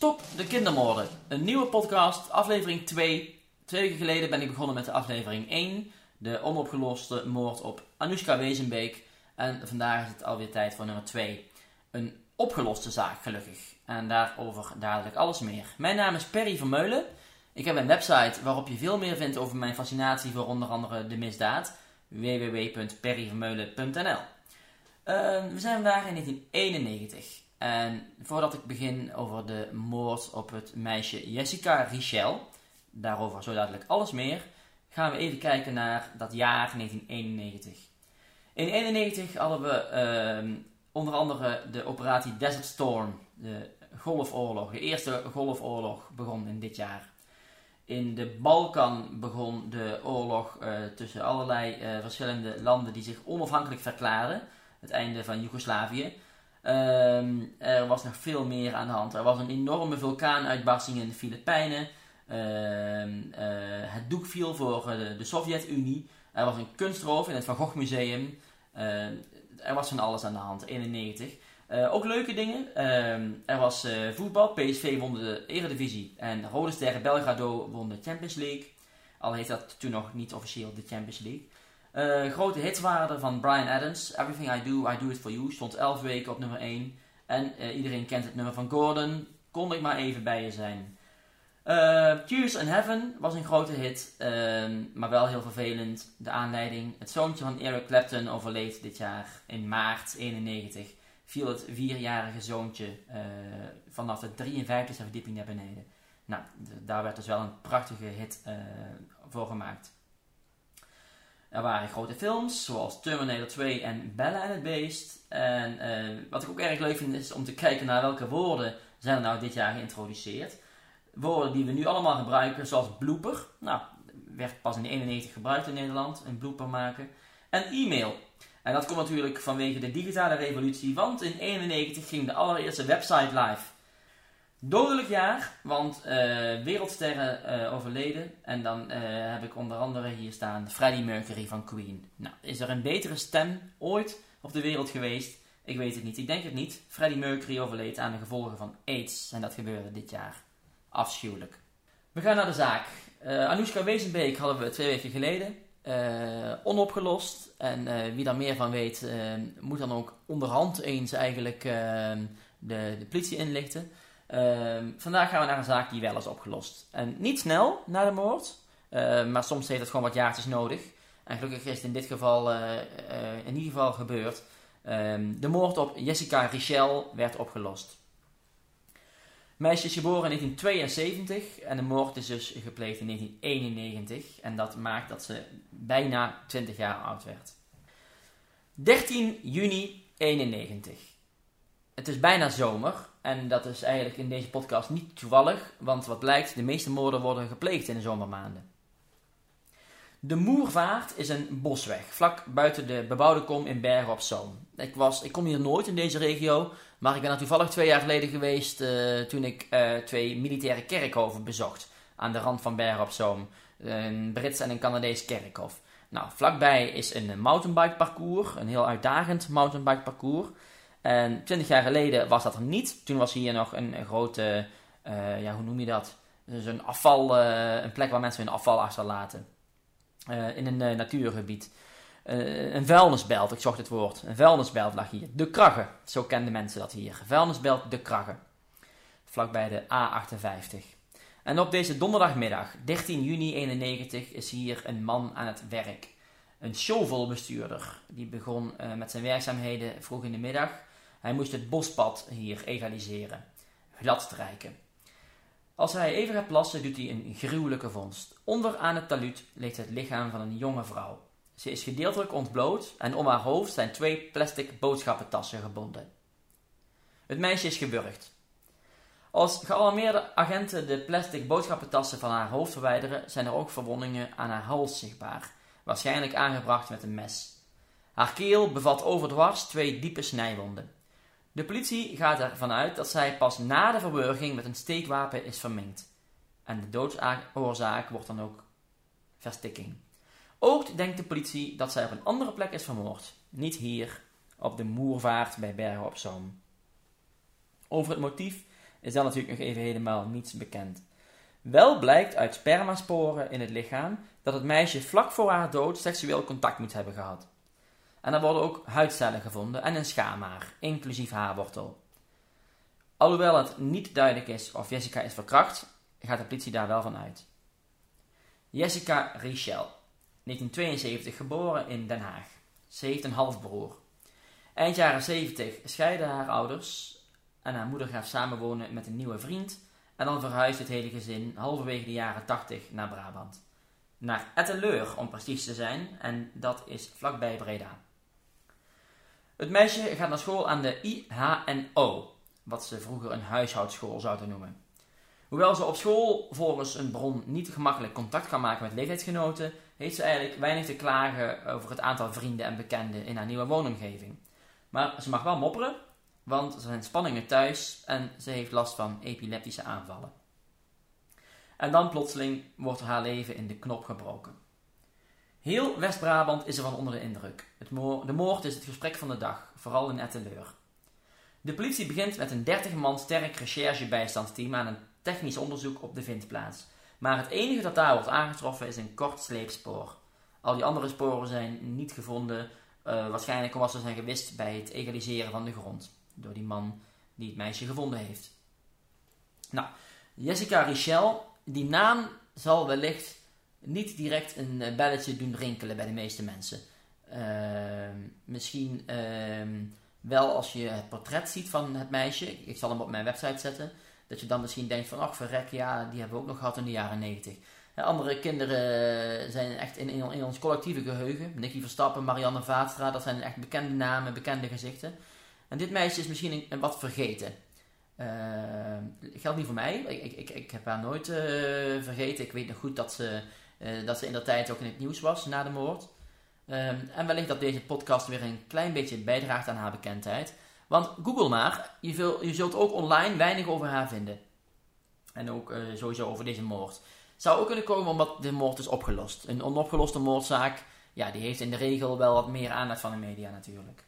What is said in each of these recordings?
Stop de kindermoorden. Een nieuwe podcast, aflevering 2. Twee weken geleden ben ik begonnen met de aflevering 1. De onopgeloste moord op Anoushka Wezenbeek. En vandaag is het alweer tijd voor nummer 2. Een opgeloste zaak, gelukkig. En daarover dadelijk alles meer. Mijn naam is Perry Vermeulen. Ik heb een website waarop je veel meer vindt over mijn fascinatie voor onder andere de misdaad. www.perryvermeulen.nl uh, We zijn vandaag in 1991. En voordat ik begin over de moord op het meisje Jessica Richel, daarover zo dadelijk alles meer, gaan we even kijken naar dat jaar 1991. In 1991 hadden we uh, onder andere de operatie Desert Storm, de golfoorlog. De eerste golfoorlog begon in dit jaar. In de Balkan begon de oorlog uh, tussen allerlei uh, verschillende landen die zich onafhankelijk verklaarden. Het einde van Joegoslavië. Um, er was nog veel meer aan de hand. Er was een enorme vulkaanuitbarsting in de Filipijnen. Uh, het doek viel voor de, de Sovjet-Unie. Er was een kunstroof in het Van Gogh Museum. Uh, er was van alles aan de hand, 91. Uh, ook leuke dingen. er was voetbal. PSV won de Eredivisie. En Rode Sterren Belgrado won de Champions League. Al heet dat toen nog niet officieel de Champions League. Uh, grote hits waren van Brian Adams. Everything I Do, I Do It For You. Stond 11 weken op nummer 1. En uh, iedereen kent het nummer van Gordon. Kon ik maar even bij je zijn. Uh, Tears in Heaven was een grote hit. Ehm, maar wel heel vervelend. De aanleiding. Het zoontje van Eric Clapton overleed dit jaar. In maart 91 viel het vierjarige zoontje vanaf de 53e verdieping naar beneden. Nou, daar werd dus wel een prachtige hit voor gemaakt. Er waren grote films, zoals Terminator 2 en Bella and het Beest. En wat ik ook erg leuk vind, is om te kijken naar welke woorden zijn er nou dit jaar geïntroduceerd. Woorden die we nu allemaal gebruiken, zoals blooper. Nou, werd pas in 91 gebruikt in Nederland, een blooper maken. En e-mail. En dat komt natuurlijk vanwege de digitale revolutie, want in 91 ging de allereerste website live. Dodelijk jaar, want uh, wereldsterren uh, overleden. En dan uh, heb ik onder andere hier staan Freddie Mercury van Queen. Nou, is er een betere stem ooit op de wereld geweest? Ik weet het niet. Ik denk het niet. Freddie Mercury overleed aan de gevolgen van AIDS. En dat gebeurde dit jaar. Afschuwelijk. We gaan naar de zaak. Anoushka Wezenbeek hadden we twee weken geleden. onopgelost. En wie daar meer van weet, moet dan ook onderhand eens eigenlijk de, de politie inlichten. Uh, vandaag gaan we naar een zaak die wel is opgelost. En niet snel na de moord, uh, maar soms heeft het gewoon wat jaartjes nodig. En gelukkig is het in dit geval uh, in ieder geval gebeurd. Um, de moord op Jessica Richel werd opgelost. Meisje is geboren in 1972 en de moord is dus gepleegd in 1991. En dat maakt dat ze bijna 20 jaar oud werd. 13 juni 91. Het is bijna zomer en dat is eigenlijk in deze podcast niet toevallig, want wat blijkt, de meeste moorden worden gepleegd in de zomermaanden. De Moervaart is een bosweg, vlak buiten de bebouwde kom in Bergen op Zoom. Ik, was, ik kom hier nooit in deze regio, maar ik ben er toevallig twee jaar geleden geweest uh, toen ik uh, twee militaire kerkhoven bezocht. Aan de rand van Bergen op Zoom. Een Brits en een Canadees kerkhof. Nou, vlakbij is een mountainbike parcours, een heel uitdagend mountainbike parcours. En 20 jaar geleden was dat er niet. Toen was hier nog een, grote, uh, ja, hoe noem je dat? Dus een afval, uh, een plek waar mensen hun afval achterlaten. Uh, in een natuurgebied. een vuilnisbelt, ik zocht het woord. Een vuilnisbelt lag hier. De Kragge, zo kenden mensen dat hier. Vuilnisbelt De Kragge. Vlakbij de A58. En op deze donderdagmiddag, 13 juni 91, is hier een man aan het werk. Een shovelbestuurder. Die begon met zijn werkzaamheden vroeg in de middag. Hij moest het bospad hier egaliseren, glad strijken. Als hij even gaat plassen, doet hij een gruwelijke vondst. Onder aan het taluut ligt het lichaam van een jonge vrouw. Ze is gedeeltelijk ontbloot en om haar hoofd zijn twee plastic boodschappentassen gebonden. Het meisje is gewurgd. Als gealarmeerde agenten de plastic boodschappentassen van haar hoofd verwijderen, zijn er ook verwondingen aan haar hals zichtbaar, waarschijnlijk aangebracht met een mes. Haar keel bevat overdwars twee diepe snijwonden. De politie gaat ervan uit dat zij pas na de verburging met een steekwapen is vermengd. En de doodsoorzaak wordt dan ook verstikking. Ook denkt de politie dat zij op een andere plek is vermoord. Niet hier, op de Moervaart bij Bergen op Zoom. Over het motief is dan natuurlijk nog even helemaal niets bekend. Wel blijkt uit spermasporen in het lichaam dat het meisje vlak voor haar dood seksueel contact moet hebben gehad. En er worden ook huidcellen gevonden en een schaamhaar, inclusief haarwortel. Alhoewel het niet duidelijk is of Jessica is verkracht, gaat de politie daar wel van uit. Jessica Richel, 1972 geboren in Den Haag. Ze heeft een halfbroer. Eind jaren 70 scheiden haar ouders en haar moeder gaat samenwonen met een nieuwe vriend en dan verhuist het hele gezin halverwege de jaren 80 naar Brabant. Naar Etteleur om precies te zijn en dat is vlakbij Breda. Het meisje gaat naar school aan de IHNO, wat ze vroeger een huishoudschool zouden noemen. Hoewel ze op school volgens een bron niet gemakkelijk contact kan maken met leeftijdsgenoten, heeft ze eigenlijk weinig te klagen over het aantal vrienden en bekenden in haar nieuwe woonomgeving. Maar ze mag wel mopperen, want er zijn spanningen thuis en ze heeft last van epileptische aanvallen. En dan plotseling wordt haar leven in de knop gebroken. Heel West-Brabant is ervan onder de indruk. Het de moord is het gesprek van de dag, vooral in Etteleur. De politie begint met een 30 man sterk recherchebijstandsteam aan een technisch onderzoek op de vindplaats. Maar het enige dat daar wordt aangetroffen is een kort sleepspoor. Al die andere sporen zijn niet gevonden, uh, waarschijnlijk omdat ze zijn gewist bij het egaliseren van de grond. Door die man die het meisje gevonden heeft. Nou, Jessica Richel, die naam zal wellicht niet direct een eh, belletje doen rinkelen bij de meeste mensen. Uh, misschien uh, wel als je het portret ziet van het meisje. Ik zal hem op mijn website zetten. Dat je dan misschien denkt van, ach verrek, ja, die hebben we ook nog gehad in de jaren 90. Andere kinderen zijn echt in, in, ons collectieve geheugen. Nicky Verstappen, Marianne Vaatstra, dat zijn echt bekende namen, bekende gezichten. En dit meisje is misschien een, wat vergeten. Uh, geldt niet voor mij. Ik, ik, ik, heb haar nooit uh, vergeten. Ik weet nog goed dat ze, uh, dat ze in dat tijd ook in het nieuws was na de moord. Ehm, en wellicht dat deze podcast weer een klein beetje bijdraagt aan haar bekendheid. Want Google maar, je, je zult ook online weinig over haar vinden. En ook sowieso over deze moord. Zou ook kunnen komen omdat de moord is opgelost. Een onopgeloste moordzaak, ja, die heeft in de regel wel wat meer aandacht van de media natuurlijk.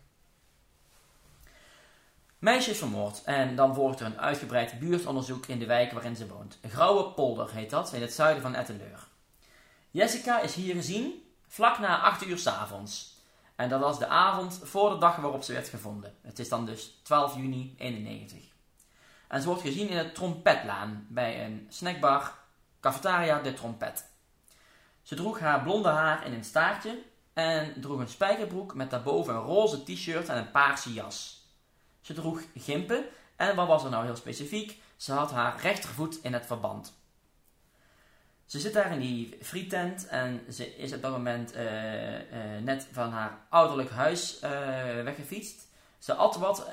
Meisje is vermoord en dan volgt er een uitgebreid buurtonderzoek in de wijk waarin ze woont. Grauwe Polder heet dat, in het zuiden van Etteleur. Jessica is hier gezien vlak na 8 uur s avonds. En dat was de avond voor de dag waarop ze werd gevonden. Het is dan dus 12 juni 91. En ze wordt gezien in het Trompetlaan bij een snackbar Cafetaria de Trompet. Ze droeg haar blonde haar in een staartje en droeg een spijkerbroek met daarboven een roze t-shirt en een paarse jas. Ze droeg gimpen en wat was er nou heel specifiek? Ze had haar rechtervoet in het verband. Ze zit daar in die frietent en ze is op dat moment uh, uh, net van haar ouderlijk huis uh, weggefietst. Ze at wat,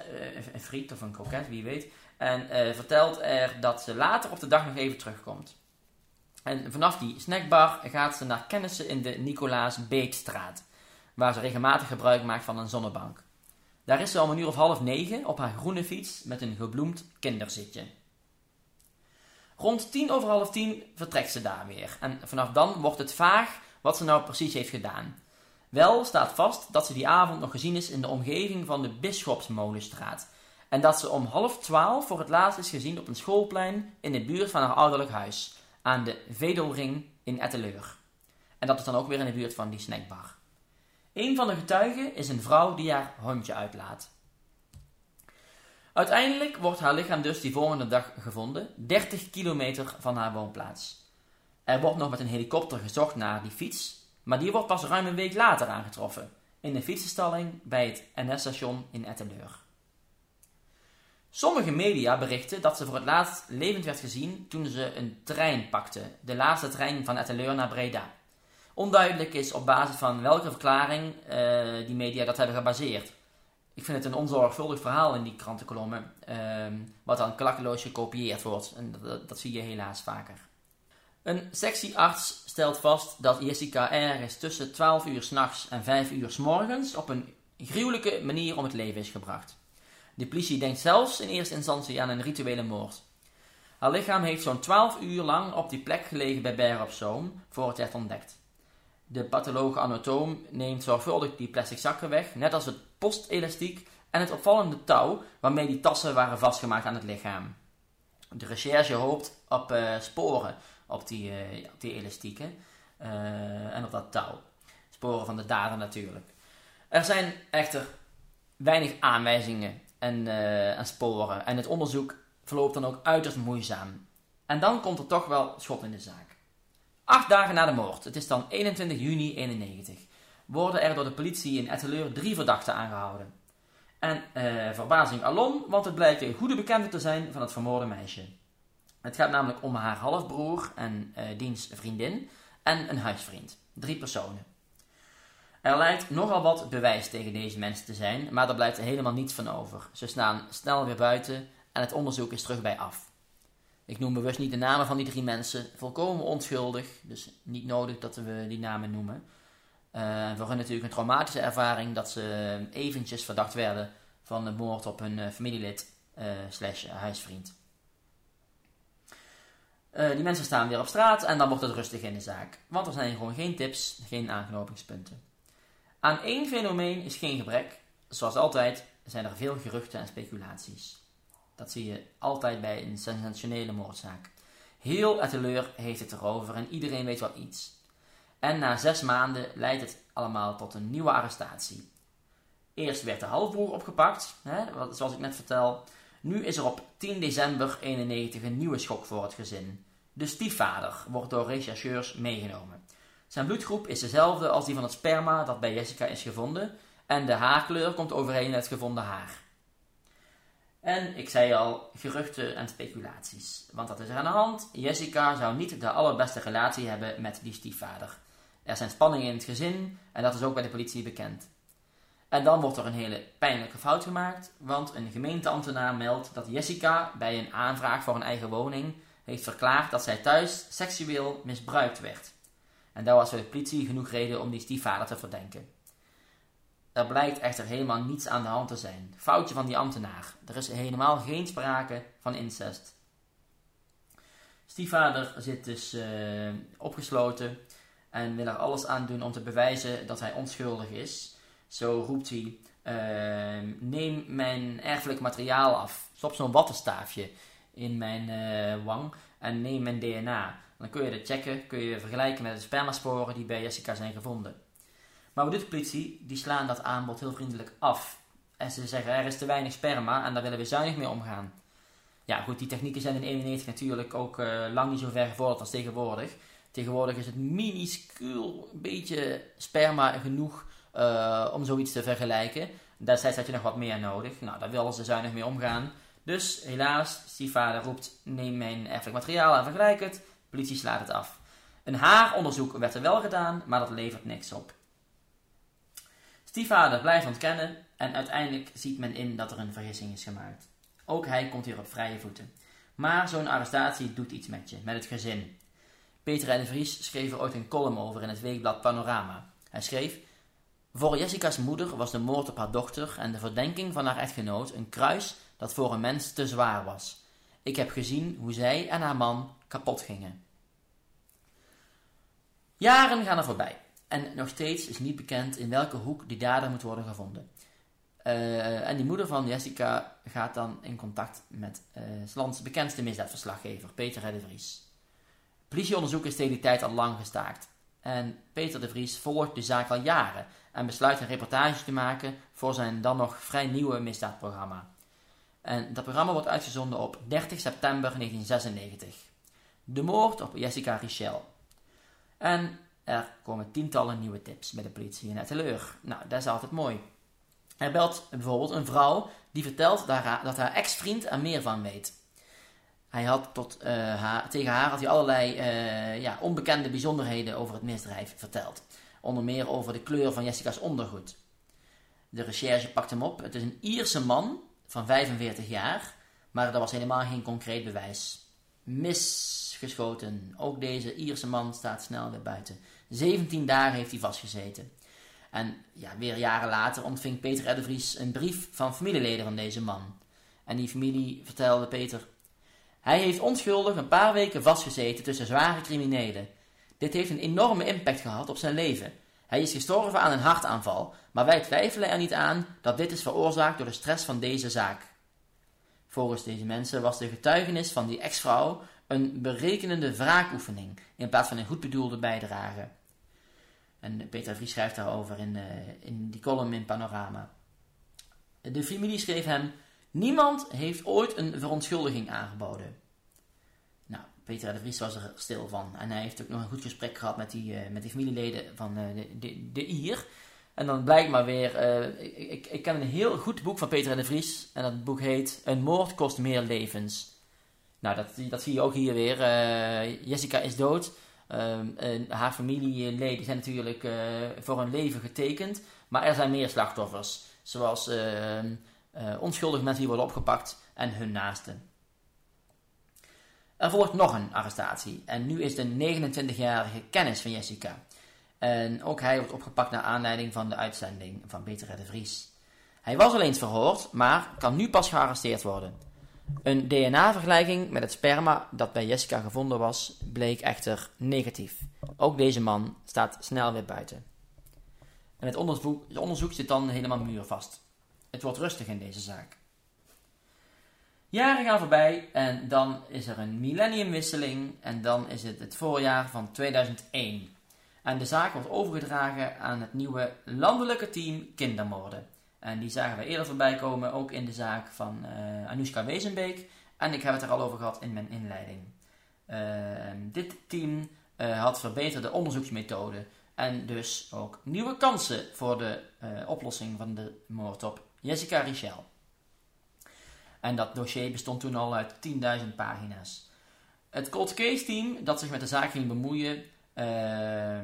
een friet of een kroket, wie weet. En vertelt er dat ze later op de dag nog even terugkomt. En vanaf die snackbar gaat ze naar kennissen in de Nicolaas Beekstraat. Waar ze regelmatig gebruik maakt van een zonnebank. Daar is ze om een uur of half negen op haar groene fiets met een gebloemd kinderzitje. Rond tien over half tien vertrekt ze daar weer. En vanaf dan wordt het vaag wat ze nou precies heeft gedaan. Wel staat vast dat ze die avond nog gezien is in de omgeving van de Bisschopsmolenstraat. En dat ze om half twaalf voor het laatst is gezien op een schoolplein in de buurt van haar ouderlijk huis. Aan de Vedelring in Etteleur. En dat is dan ook weer in de buurt van die snackbar. Een van de getuigen is een vrouw die haar hondje uitlaat. Uiteindelijk wordt haar lichaam dus die volgende dag gevonden, 30 kilometer van haar woonplaats. Er wordt nog met een helikopter gezocht naar die fiets, maar die wordt pas ruim een week later aangetroffen, in een fietsenstalling bij het NS-station in Etteleur. Sommige media berichten dat ze voor het laatst levend werd gezien toen ze een trein pakte, de laatste trein van Etteleur naar Breda. Onduidelijk is op basis van welke verklaring uh, die media dat hebben gebaseerd. Ik vind het een onzorgvuldig verhaal in die krantenkolommen, uh, wat dan klakkeloos gekopieerd wordt. En dat, dat, zie je helaas vaker. Een sectiearts stelt vast dat Jessica ergens tussen 12 uur s'nachts en 5 uur s morgens op een gruwelijke manier om het leven is gebracht. De politie denkt zelfs in eerste instantie aan een rituele moord. Haar lichaam heeft zo'n 12 uur lang op die plek gelegen bij Berg op Zoom voor het werd ontdekt. De pathologe anatoom neemt zorgvuldig die plastic zakken weg, net als het postelastiek en het opvallende touw waarmee die tassen waren vastgemaakt aan het lichaam. De recherche hoopt op uh, sporen op die, uh, op die elastieken en op dat touw. Sporen van de dader natuurlijk. Er zijn echter weinig aanwijzingen en, en sporen en het onderzoek verloopt dan ook uiterst moeizaam. En dan komt er toch wel schot in de zaak. Acht dagen na de moord, het is dan 21 juni 91, worden er door de politie in Etteleur drie verdachten aangehouden. En eh, verbazing alom, want het blijkt een goede bekende te zijn van het vermoorde meisje. Het gaat namelijk om haar halfbroer en uh, diens vriendin en een huisvriend. Drie personen. Er lijkt nogal wat bewijs tegen deze mensen te zijn, maar er blijft helemaal niets van over. Ze staan snel weer buiten en het onderzoek is terug bij af. Ik noem bewust niet de namen van die drie mensen, volkomen onschuldig, dus niet nodig dat we die namen noemen. Uh, voor hen natuurlijk een traumatische ervaring dat ze eventjes verdacht werden van de moord op hun uh, familielid uh, slash huisvriend. die mensen staan weer op straat en dan wordt het rustig in de zaak, want er zijn gewoon geen tips, geen aanknopingspunten. Aan één fenomeen is geen gebrek, zoals altijd zijn er veel geruchten en speculaties. Dat zie je altijd bij een sensationele moordzaak. Heel Etteleur heeft het erover en iedereen weet wel iets. En na zes maanden leidt het allemaal tot een nieuwe arrestatie. Eerst werd de halfbroer opgepakt, hè, zoals ik net vertel. Nu is er op 10 december 91 een nieuwe schok voor het gezin. De stiefvader wordt door rechercheurs meegenomen. Zijn bloedgroep is dezelfde als die van het sperma dat bij Jessica is gevonden. En de haarkleur komt overeen met het gevonden haar. En ik zei al, geruchten en speculaties. Want dat is er aan de hand. Jessica zou niet de allerbeste relatie hebben met die stiefvader. Er zijn spanningen in het gezin en dat is ook bij de politie bekend. En dan wordt er een hele pijnlijke fout gemaakt, want een gemeenteambtenaar meldt dat Jessica bij een aanvraag voor een eigen woning heeft verklaard dat zij thuis seksueel misbruikt werd. En daar was voor de politie genoeg reden om die stiefvader te verdenken. Er blijkt echter helemaal niets aan de hand te zijn. Foutje van die ambtenaar. Er is helemaal geen sprake van incest. Stiefvader zit dus uh, opgesloten en wil er alles aan doen om te bewijzen dat hij onschuldig is. Zo roept hij: uh, Neem mijn erfelijk materiaal af. Stop zo'n wattenstaafje in mijn uh, wang en neem mijn DNA. Dan kun je dat checken, kun je vergelijken met de spermasporen die bij Jessica zijn gevonden. Maar wat doet de politie? Die slaan dat aanbod heel vriendelijk af. En ze zeggen er is te weinig sperma en daar willen we zuinig mee omgaan. Ja, goed, die technieken zijn in 91 natuurlijk ook uh, lang niet zo ver gevorderd als tegenwoordig. Tegenwoordig is het minuscuul beetje sperma genoeg uh, om zoiets te vergelijken. Destijds had je nog wat meer nodig. Nou, daar willen ze zuinig mee omgaan. Dus helaas, stiefvader roept: neem mijn erfelijk materiaal en vergelijk het. Politie slaat het af. Een haaronderzoek werd er wel gedaan, maar dat levert niks op. Stiefvader blijft ontkennen en uiteindelijk ziet men in dat er een vergissing is gemaakt. Ook hij komt hier op vrije voeten. Maar zo'n arrestatie doet iets met je, met het gezin. Peter en de Vries schreef er ooit een column over in het weekblad Panorama. Hij schreef: Voor Jessica's moeder was de moord op haar dochter en de verdenking van haar echtgenoot een kruis dat voor een mens te zwaar was. Ik heb gezien hoe zij en haar man kapot gingen. Jaren gaan er voorbij. En nog steeds is niet bekend in welke hoek die dader moet worden gevonden. Uh, en die moeder van Jessica gaat dan in contact met uh, lands bekendste misdaadverslaggever, Peter de Vries. Politieonderzoek is tegen die tijd al lang gestaakt. En Peter de Vries volgt de zaak al jaren en besluit een reportage te maken voor zijn dan nog vrij nieuwe misdaadprogramma. En dat programma wordt uitgezonden op 30 september 1996. De moord op Jessica Richel. En er komen tientallen nieuwe tips bij de politie in Etteleur. Nou, dat is altijd mooi. Hij belt bijvoorbeeld een vrouw die vertelt dat haar ex-vriend er meer van weet. Hij had tot, uh, haar, tegen haar had hij allerlei uh, ja, onbekende bijzonderheden over het misdrijf verteld. Onder meer over de kleur van Jessica's ondergoed. De recherche pakt hem op. Het is een Ierse man van 45 jaar, maar er was helemaal geen concreet bewijs. Misgeschoten. Ook deze Ierse man staat snel weer buiten. 17 dagen heeft hij vastgezeten. En ja, weer jaren later ontving Peter R. de Vries een brief van familieleden van deze man. En die familie vertelde Peter: Hij heeft onschuldig een paar weken vastgezeten tussen zware criminelen. Dit heeft een enorme impact gehad op zijn leven. Hij is gestorven aan een hartaanval, maar wij twijfelen er niet aan dat dit is veroorzaakt door de stress van deze zaak. Volgens deze mensen was de getuigenis van die ex-vrouw een berekenende wraakoefening in plaats van een goed bedoelde bijdrage. En Peter Vries schrijft daarover in, uh, in die column in Panorama. De familie schreef hem: Niemand heeft ooit een verontschuldiging aangeboden. Peter de Vries was er stil van. En hij heeft ook nog een goed gesprek gehad met die, uh, met die familieleden van uh, de, de, IR. En dan blijkt maar weer, uh, ik, ik ken een heel goed boek van Peter de Vries. En dat boek heet Een moord kost meer levens. Nou, dat, dat zie je ook hier weer. Jessica is dood. Ehm, haar familieleden zijn natuurlijk voor hun leven getekend. Maar er zijn meer slachtoffers. Zoals ehm, onschuldige mensen die worden opgepakt en hun naasten. Er volgt nog een arrestatie. En nu is de 29-jarige kennis van Jessica. En ook hij wordt opgepakt naar aanleiding van de uitzending van Peter de Vries. Hij was al eens verhoord, maar kan nu pas gearresteerd worden. Een DNA-vergelijking met het sperma dat bij Jessica gevonden was, bleek echter negatief. Ook deze man staat snel weer buiten. En het onderzoek, het onderzoek zit dan helemaal muurvast. Het wordt rustig in deze zaak. Jaren gaan voorbij en dan is er een millenniumwisseling en dan is het het voorjaar van 2001. En de zaak wordt overgedragen aan het nieuwe landelijke team kindermoorden. En die zagen we eerder voorbij komen, ook in de zaak van uh, Anoushka Wezenbeek. En ik heb het er al over gehad in mijn inleiding. Uh, dit team uh, had verbeterde onderzoeksmethoden en dus ook nieuwe kansen voor de oplossing van de moord op Jessica Richel. En dat dossier bestond toen al uit 10.000 pagina's. Het cold case team dat zich met de zaak ging bemoeien, uh, uh,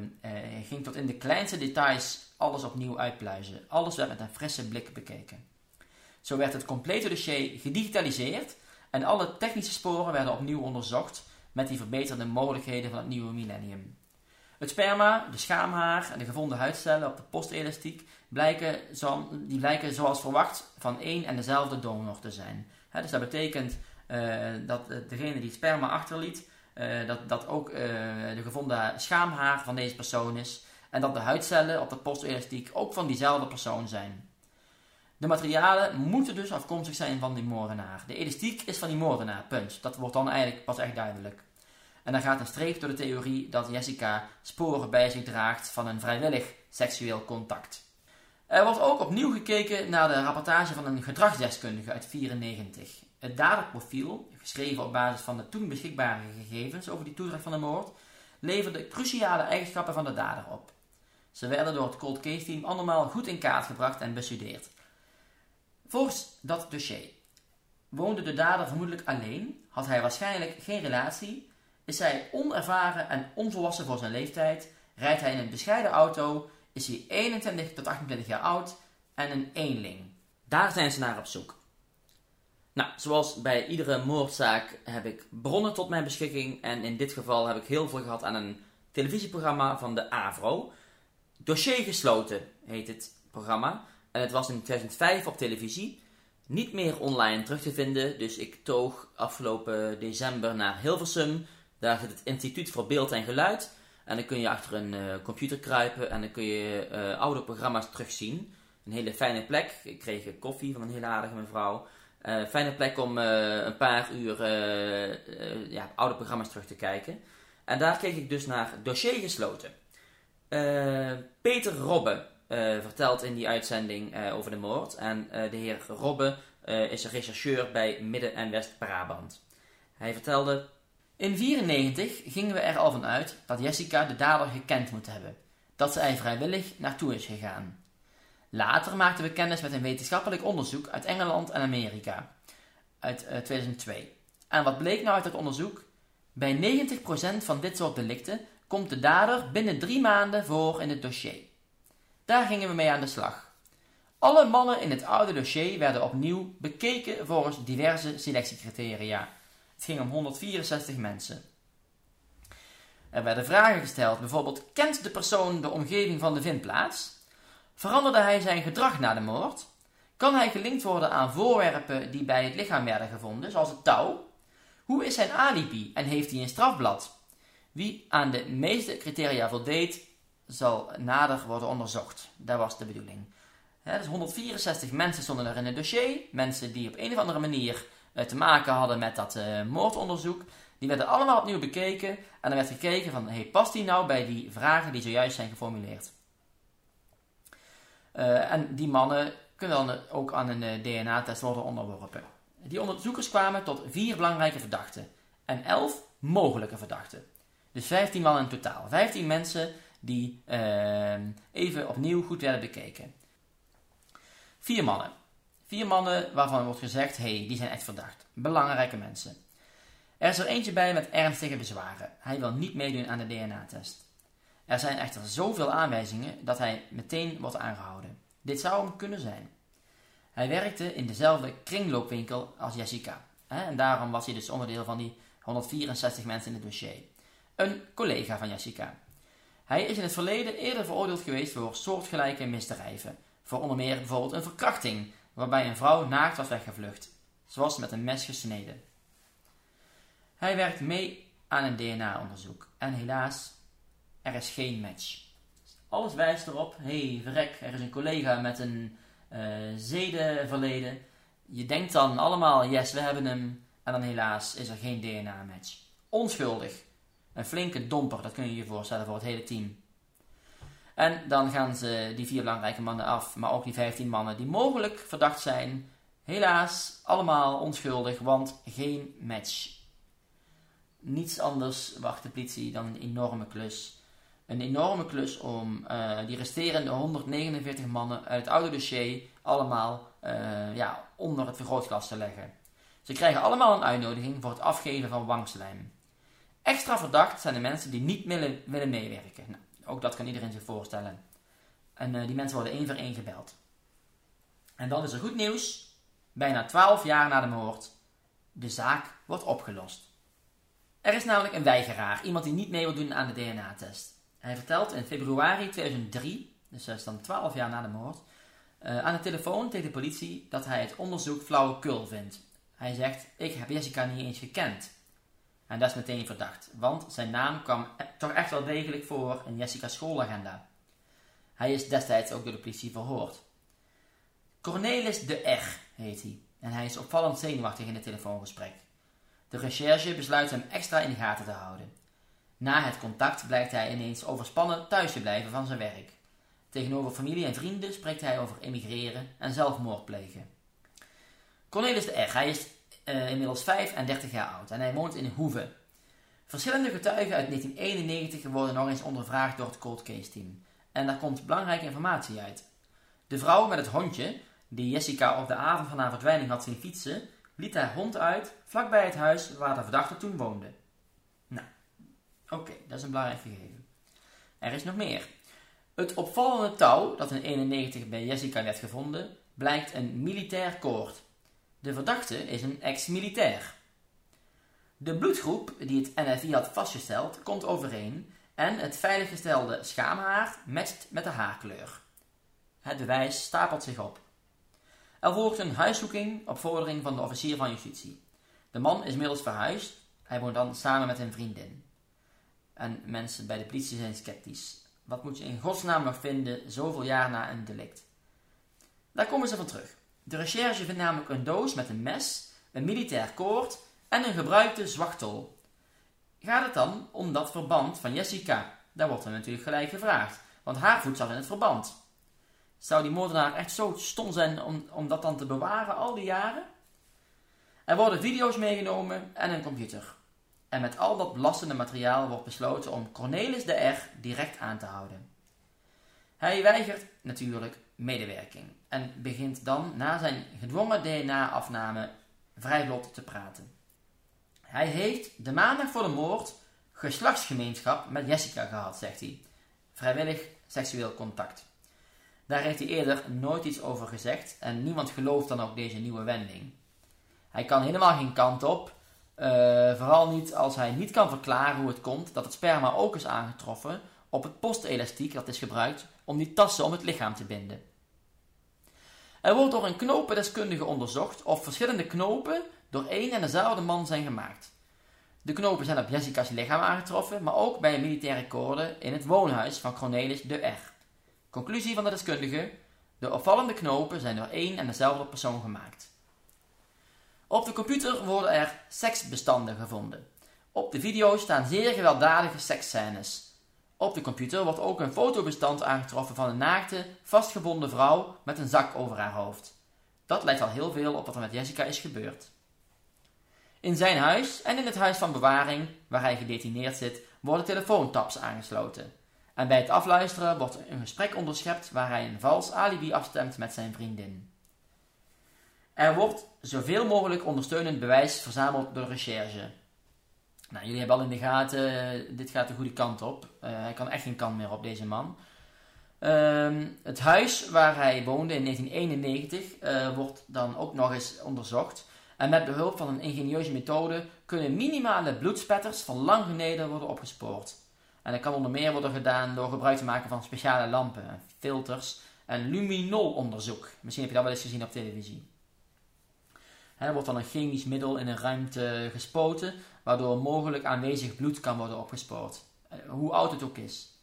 ging tot in de kleinste details alles opnieuw uitpluizen. Alles werd met een frisse blik bekeken. Zo werd het complete dossier gedigitaliseerd en alle technische sporen werden opnieuw onderzocht met die verbeterde mogelijkheden van het nieuwe millennium. Het sperma, de schaamhaar en de gevonden huidcellen op de postelastiek blijken, die blijken zoals verwacht van één en dezelfde donor te zijn. Dus dat betekent uh, dat degene die sperma achterliet, uh, dat, dat ook de gevonden schaamhaar van deze persoon is. En dat de huidcellen op de postelastiek ook van diezelfde persoon zijn. De materialen moeten dus afkomstig zijn van die moordenaar. De elastiek is van die moordenaar, punt. Dat wordt dan eigenlijk pas echt duidelijk. En dan gaat een streep door de theorie dat Jessica sporen bij zich draagt van een vrijwillig seksueel contact. Er wordt ook opnieuw gekeken naar de rapportage van een gedragsdeskundige uit 1994. Het daderprofiel, geschreven op basis van de toen beschikbare gegevens over die toedracht van de moord, leverde cruciale eigenschappen van de dader op. Ze werden door het cold case team allemaal goed in kaart gebracht en bestudeerd. Volgens dat dossier woonde de dader vermoedelijk alleen, had hij waarschijnlijk geen relatie is hij onervaren en onvolwassen voor zijn leeftijd? Rijdt hij in een bescheiden auto? Is hij 21 tot 28 jaar oud en een eenling? Daar zijn ze naar op zoek. Nou, zoals bij iedere moordzaak heb ik bronnen tot mijn beschikking en in dit geval heb ik heel veel gehad aan een televisieprogramma van de AVRO. Dossier gesloten heet het programma en het was in 2005 op televisie. Niet meer online terug te vinden, dus ik toog afgelopen december naar Hilversum daar zit het Instituut voor Beeld en Geluid. En dan kun je achter een uh, computer kruipen en dan kun je uh, oude programma's terugzien. Een hele fijne plek. Ik kreeg koffie van een hele aardige mevrouw. Uh, fijne plek om een paar uur ja, oude programma's terug te kijken. En daar keek ik dus naar Dossier Gesloten. Peter Robbe vertelt in die uitzending over de moord. En de heer Robbe is een rechercheur bij Midden- en West-Brabant. Hij vertelde in 1994 gingen we er al van uit dat Jessica de dader gekend moet hebben, dat ze er vrijwillig naartoe is gegaan. Later maakten we kennis met een wetenschappelijk onderzoek uit Engeland en Amerika, uit uh, eh, 2002. En wat bleek nou uit dat onderzoek? Bij 90% van dit soort delicten komt de dader binnen drie maanden voor in het dossier. Daar gingen we mee aan de slag. Alle mannen in het oude dossier werden opnieuw bekeken volgens diverse selectiecriteria het ging om 164 mensen. Er werden vragen gesteld, bijvoorbeeld: kent de persoon de omgeving van de vindplaats? Veranderde hij zijn gedrag na de moord? Kan hij gelinkt worden aan voorwerpen die bij het lichaam werden gevonden, zoals het touw? Hoe is zijn alibi en heeft hij een strafblad? Wie aan de meeste criteria voldeed, zal nader worden onderzocht. Dat was de bedoeling. dus 164 mensen stonden er in het dossier. Mensen die op een of andere manier te maken hadden met dat uh, moordonderzoek. Die werden allemaal opnieuw bekeken. En er werd gekeken van, hey, past die nou bij die vragen die zojuist zijn geformuleerd? en die mannen kunnen dan ook aan een DNA-test worden onderworpen. Die onderzoekers kwamen tot vier belangrijke verdachten en elf mogelijke verdachten. Dus 15 man in totaal. 15 mensen die uh, even opnieuw goed werden bekeken. Vier mannen. Vier mannen waarvan wordt gezegd, hé, hey, die zijn echt verdacht. Belangrijke mensen. Er is er eentje bij met ernstige bezwaren. Hij wil niet meedoen aan de DNA-test. Er zijn echter zoveel aanwijzingen dat hij meteen wordt aangehouden. Dit zou hem kunnen zijn. Hij werkte in dezelfde kringloopwinkel als Jessica. En daarom was hij dus onderdeel van die 164 mensen in het dossier. Een collega van Jessica. Hij is in het verleden eerder veroordeeld geweest voor soortgelijke misdrijven. Voor onder meer bijvoorbeeld een verkrachting, waarbij een vrouw naakt was weggevlucht. Was met een mes gesneden. Hij werkt mee aan een DNA-onderzoek. En helaas, er is geen match. Alles wijst erop, hey, verrek, er is een collega met een uh, zedenverleden. Je denkt dan allemaal, yes, we hebben hem. En dan helaas is er geen DNA-match. Onschuldig. Een flinke domper, dat kun je je voorstellen voor het hele team. En dan gaan ze die vier belangrijke mannen af, maar ook die 15 mannen die mogelijk verdacht zijn. Helaas, allemaal onschuldig, want geen match. Niets anders wacht de politie dan een enorme klus. Een enorme klus om uh, die resterende 149 mannen uit het oude dossier allemaal uh, ja, onder het vergrootglas te leggen. Ze krijgen allemaal een uitnodiging voor het afgeven van wangslijm. Extra verdacht zijn de mensen die niet willen, willen meewerken. Nou, ook dat kan iedereen zich voorstellen. En uh, die mensen worden één voor één gebeld. En dan is er goed nieuws. Bijna 12 jaar na de moord. De zaak wordt opgelost. Er is namelijk een weigeraar, iemand die niet mee wil doen aan de DNA-test. Hij vertelt in februari 2003, dus dat is dan 12 jaar na de moord, uh, aan de telefoon tegen de politie dat hij het onderzoek flauwekul vindt. Hij zegt: Ik heb Jessica niet eens gekend. En dat is meteen verdacht, want zijn naam kwam e- toch echt wel degelijk voor in Jessica's schoolagenda. Hij is destijds ook door de politie verhoord. Cornelis de R heet hij en hij is opvallend zenuwachtig in het telefoongesprek. De recherche besluit hem extra in de gaten te houden. Na het contact blijkt hij ineens overspannen thuis te blijven van zijn werk. Tegenover familie en vrienden spreekt hij over emigreren en zelfmoord plegen. Cornelis de R. Hij is uh, inmiddels 35 jaar oud en hij woont in Hoeve. Verschillende getuigen uit 1991 worden nog eens ondervraagd door het cold case team. En daar komt belangrijke informatie uit. De vrouw met het hondje, die Jessica op de avond van haar verdwijning had zien fietsen, liet haar hond uit vlakbij het huis waar de verdachte toen woonde. Nou, oké, dat is een belangrijk gegeven. Er is nog meer. Het opvallende touw dat in 1991 bij Jessica werd gevonden, blijkt een militair koord. De verdachte is een ex-militair. De bloedgroep die het NFI had vastgesteld komt overeen en het veiliggestelde schaamhaar matcht met de haarkleur. Het bewijs stapelt zich op. Er volgt een huiszoeking op vordering van de officier van justitie. De man is inmiddels verhuisd, hij woont dan samen met een vriendin. En mensen bij de politie zijn sceptisch. Wat moet je in godsnaam nog vinden zoveel jaar na een delict? Daar komen ze van terug. De recherche vindt namelijk een doos met een mes, een militair koord en een gebruikte zwachtel. Gaat het dan om dat verband van Jessica? Daar wordt er natuurlijk gelijk gevraagd, want haar voet zat in het verband. Zou die moordenaar echt zo stom zijn om, om dat dan te bewaren al die jaren? Er worden video's meegenomen en een computer. En met al dat belastende materiaal wordt besloten om Cornelis de R direct aan te houden. Hij weigert natuurlijk medewerking en begint dan na zijn gedwongen DNA-afname vrijlot te praten. Hij heeft de maandag voor de moord geslachtsgemeenschap met Jessica gehad, zegt hij. Vrijwillig seksueel contact. Daar heeft hij eerder nooit iets over gezegd en niemand gelooft dan ook deze nieuwe wending. Hij kan helemaal geen kant op, uh, vooral niet als hij niet kan verklaren hoe het komt dat het sperma ook is aangetroffen op het postelastiek dat is gebruikt om die tassen om het lichaam te binden. Er wordt door een knopendeskundige onderzocht of verschillende knopen door één en dezelfde man zijn gemaakt. De knopen zijn op Jessica's lichaam aangetroffen, maar ook bij een militaire koorde in het woonhuis van Cornelis de R. Conclusie van de deskundige: de opvallende knopen zijn door één en dezelfde persoon gemaakt. Op de computer worden er seksbestanden gevonden. Op de video staan zeer gewelddadige seksscènes. Op de computer wordt ook een fotobestand aangetroffen van een naakte, vastgebonden vrouw met een zak over haar hoofd. Dat lijkt al heel veel op wat er met Jessica is gebeurd. In zijn huis en in het huis van bewaring, waar hij gedetineerd zit, worden telefoontaps aangesloten. En bij het afluisteren wordt een gesprek onderschept waar hij een vals alibi afstemt met zijn vriendin. Er wordt zoveel mogelijk ondersteunend bewijs verzameld door recherche. Nou, jullie hebben al in de gaten, eh, dit gaat de goede kant op. Uh, hij kan echt geen kant meer op, deze man. Ehm, het huis waar hij woonde in 1991 uh, eh, wordt dan ook nog eens onderzocht. En met behulp van een ingenieuze methode kunnen minimale bloedspetters van lang geleden worden opgespoord. En dat kan onder meer worden gedaan door gebruik te maken van speciale lampen, filters en luminolonderzoek. Misschien heb je dat wel eens gezien op televisie. Er wordt dan een chemisch middel in een ruimte gespoten, waardoor mogelijk aanwezig bloed kan worden opgespoord. Eh, hoe oud het ook is.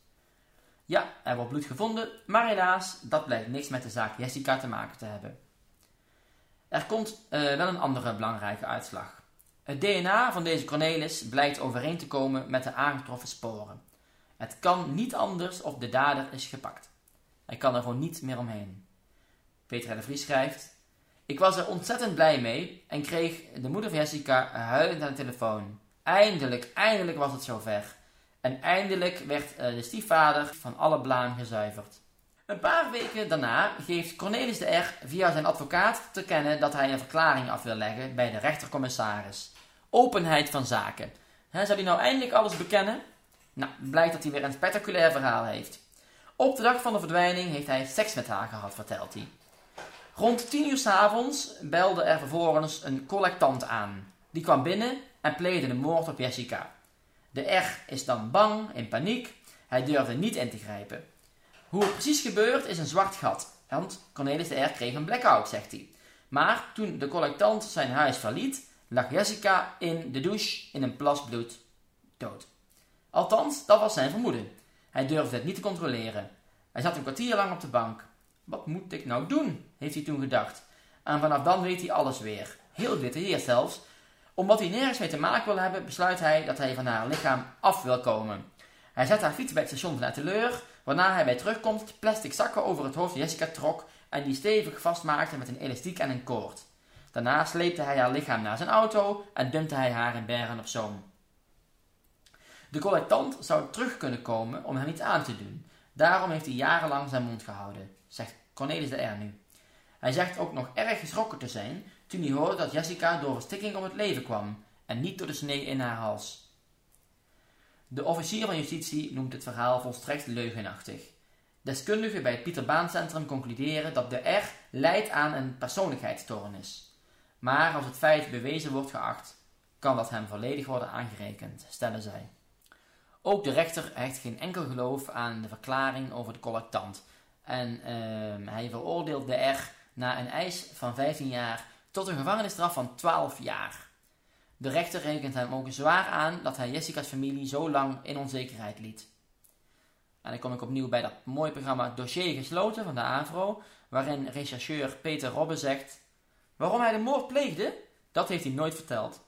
Ja, er wordt bloed gevonden, maar helaas, dat blijkt niks met de zaak Jessica te maken te hebben. Er komt uh, wel een andere belangrijke uitslag. Het DNA van deze Cornelis blijkt overeen te komen met de aangetroffen sporen. Het kan niet anders of de dader is gepakt. Hij kan er gewoon niet meer omheen. Peter de Vries schrijft: Ik was er ontzettend blij mee en kreeg de moeder van Jessica huilend aan de telefoon. Eindelijk, eindelijk was het zover. En eindelijk werd uh, de stiefvader van alle blaam gezuiverd. Een paar weken daarna geeft Cornelis de R via zijn advocaat te kennen dat hij een verklaring af wil leggen bij de rechtercommissaris. Openheid van zaken. Zou hij nou eindelijk alles bekennen? Nou, blijkt dat hij weer een spectaculair verhaal heeft. Op de dag van de verdwijning heeft hij seks met haar gehad, vertelt hij. Rond tien uur s'avonds belde er vervolgens een collectant aan. Die kwam binnen en pleegde de moord op Jessica. De R is dan bang, in paniek. Hij durfde niet in te grijpen. Hoe het precies gebeurt is een zwart gat. Want Cornelis de R kreeg een blackout, zegt hij. Maar toen de collectant zijn huis verliet, lag Jessica in de douche in een plas bloed dood. Althans, dat was zijn vermoeden. Hij durfde het niet te controleren. Hij zat een kwartier lang op de bank. Wat moet ik nou doen? heeft hij toen gedacht. En vanaf dan weet hij alles weer. Heel gedetailleerd zelfs. Omdat hij nergens mee te maken wil hebben, besluit hij dat hij van haar lichaam af wil komen. Hij zet haar fiets bij het station van Atteleur, waarna hij bij terugkomt plastic zakken over het hoofd van Jessica trok en die stevig vastmaakte met een elastiek en een koord. Daarna sleepte hij haar lichaam naar zijn auto en dumpte hij haar in Bergen op Zoom. De collectant zou terug kunnen komen om hem iets aan te doen. Daarom heeft hij jarenlang zijn mond gehouden, zegt Cornelis de R nu. Hij zegt ook nog erg geschrokken te zijn toen hij hoorde dat Jessica door verstikking om het leven kwam en niet door de snee in haar hals. De officier van justitie noemt het verhaal volstrekt leugenachtig. Deskundigen bij het Pieter Baan Centrum concluderen dat de R leidt aan een persoonlijkheidsstoornis. Maar als het feit bewezen wordt geacht, kan dat hem volledig worden aangerekend, stellen zij. Ook de rechter hecht geen enkel geloof aan de verklaring over de collectant. En uh, hij veroordeelt de R na een eis van 15 jaar tot een gevangenisstraf van 12 jaar. De rechter rekent hem ook zwaar aan dat hij Jessica's familie zo lang in onzekerheid liet. En dan kom ik opnieuw bij dat mooie programma Dossier Gesloten van de AVRO, waarin rechercheur Peter Robbe zegt: Waarom hij de moord pleegde, dat heeft hij nooit verteld.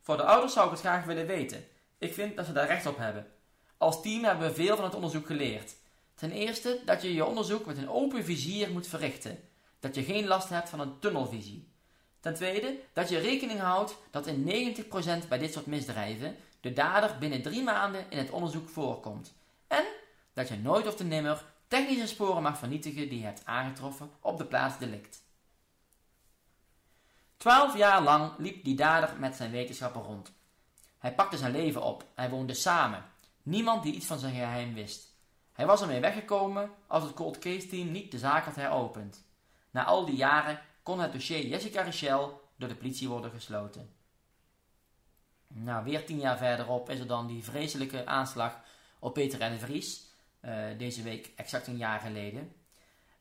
Voor de ouders zou ik het graag willen weten. Ik vind dat ze daar recht op hebben. Als team hebben we veel van het onderzoek geleerd. Ten eerste dat je je onderzoek met een open vizier moet verrichten. Dat je geen last hebt van een tunnelvisie. Ten tweede dat je rekening houdt dat in 90% bij dit soort misdrijven de dader binnen drie maanden in het onderzoek voorkomt. En dat je nooit of te nimmer technische sporen mag vernietigen die je hebt aangetroffen op de plaats delict. Twaalf jaar lang liep die dader met zijn wetenschappen rond. Hij pakte zijn leven op. Hij woonde samen. Niemand die iets van zijn geheim wist. Hij was ermee weggekomen als het cold case team niet de zaak had heropend. Na al die jaren kon het dossier Jessica Richel door de politie worden gesloten. Nou, weer tien jaar verderop is er dan die vreselijke aanslag op Peter en de Vries. Uh, deze week exact een jaar geleden.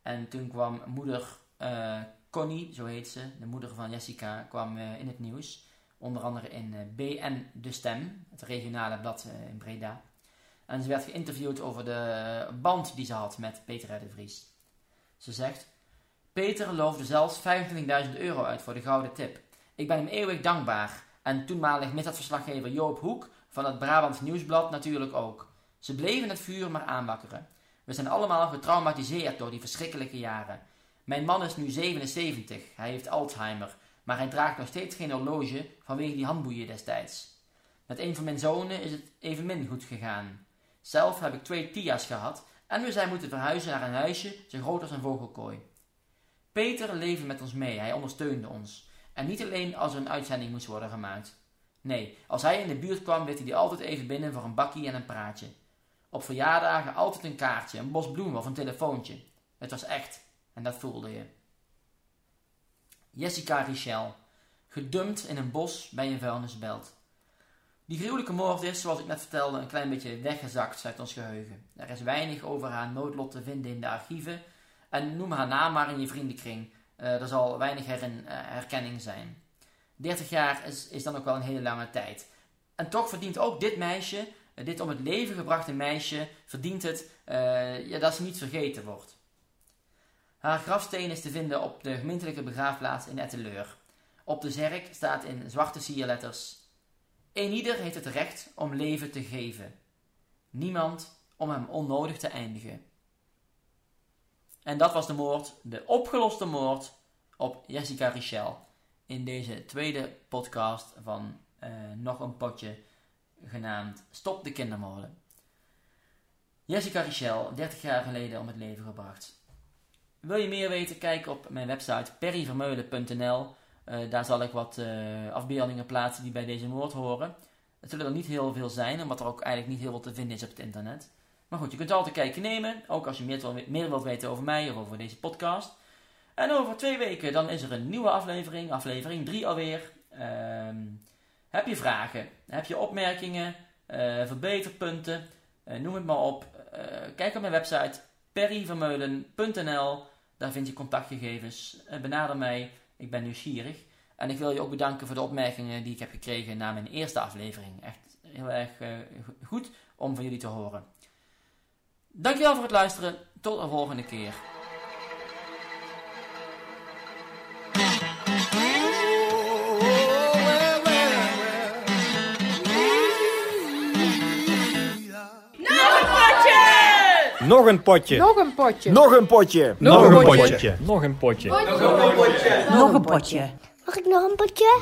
En toen kwam moeder uh, Connie, zo heet ze, de moeder van Jessica, kwam uh, in het nieuws. Onder andere in BN De Stem, het regionale blad in Breda. En ze werd geïnterviewd over de band die ze had met Peter de Vries. Ze zegt: Peter loofde zelfs 25.000 euro uit voor de gouden tip. Ik ben hem eeuwig dankbaar. En toenmalig misdaadverslaggever Joop Hoek van het Brabants Nieuwsblad natuurlijk ook. Ze bleven het vuur maar aanwakkeren. We zijn allemaal getraumatiseerd door die verschrikkelijke jaren. Mijn man is nu 77, hij heeft Alzheimer, maar hij draagt nog steeds geen horloge vanwege die handboeien destijds. Met een van mijn zonen is het evenmin goed gegaan. Zelf heb ik twee Tia's gehad en we zijn moeten verhuizen naar een huisje zo groot als een vogelkooi. Peter leefde met ons mee, hij ondersteunde ons. En niet alleen als er een uitzending moest worden gemaakt. Nee, als hij in de buurt kwam, werd hij altijd even binnen voor een bakkie en een praatje. Op verjaardagen altijd een kaartje, een bos bloemen of een telefoontje. Het was echt, en dat voelde je. Jessica Richel, gedumpt in een bos bij een vuilnisbelt. Die gruwelijke moord is, zoals ik net vertelde, een klein beetje weggezakt uit ons geheugen. Er is weinig over haar noodlot te vinden in de archieven. En noem haar naam maar in je vriendenkring. Uh, er zal weinig herin, uh, herkenning zijn. 30 jaar is, is dan ook wel een hele lange tijd. En toch verdient ook dit meisje, uh, dit om het leven gebrachte meisje, verdient het ja, dat ze niet vergeten wordt. Haar grafsteen is te vinden op de gemeentelijke begraafplaats in Etteleur. Op de zerk staat in zwarte sierletters Eenieder heeft het recht om leven te geven. Niemand om hem onnodig te eindigen. En dat was de moord, de opgeloste moord op Jessica Richel. In deze tweede podcast van uh, nog een potje genaamd Stop de kindermoorden. Jessica Richel, 30 jaar geleden om het leven gebracht. Wil je meer weten? Kijk op mijn website perryvermeulen.nl daar zal ik wat uh, afbeeldingen plaatsen die bij deze moord horen. Het zullen er niet heel veel zijn, omdat er ook eigenlijk niet heel veel te vinden is op het internet. Maar goed, je kunt altijd kijken nemen, ook als je meer, meer wilt weten over mij of over deze podcast. En over twee weken dan is er een nieuwe aflevering, aflevering 3 alweer. Uh, heb je vragen, heb je opmerkingen, uh, verbeterpunten, noem het maar op. kijk op mijn website perryvermeulen.nl, daar vind je contactgegevens. benader mij. Ik ben nieuwsgierig. En ik wil je ook bedanken voor de opmerkingen die ik heb gekregen na mijn eerste aflevering. Echt heel erg uh, goed om van jullie te horen. Dankjewel voor het luisteren. Tot de volgende keer. Nog een potje. Nog een potje. Nog een potje. Nog een potje. Nog een potje. Nog een potje. Nog een potje. Mag ik nog een potje?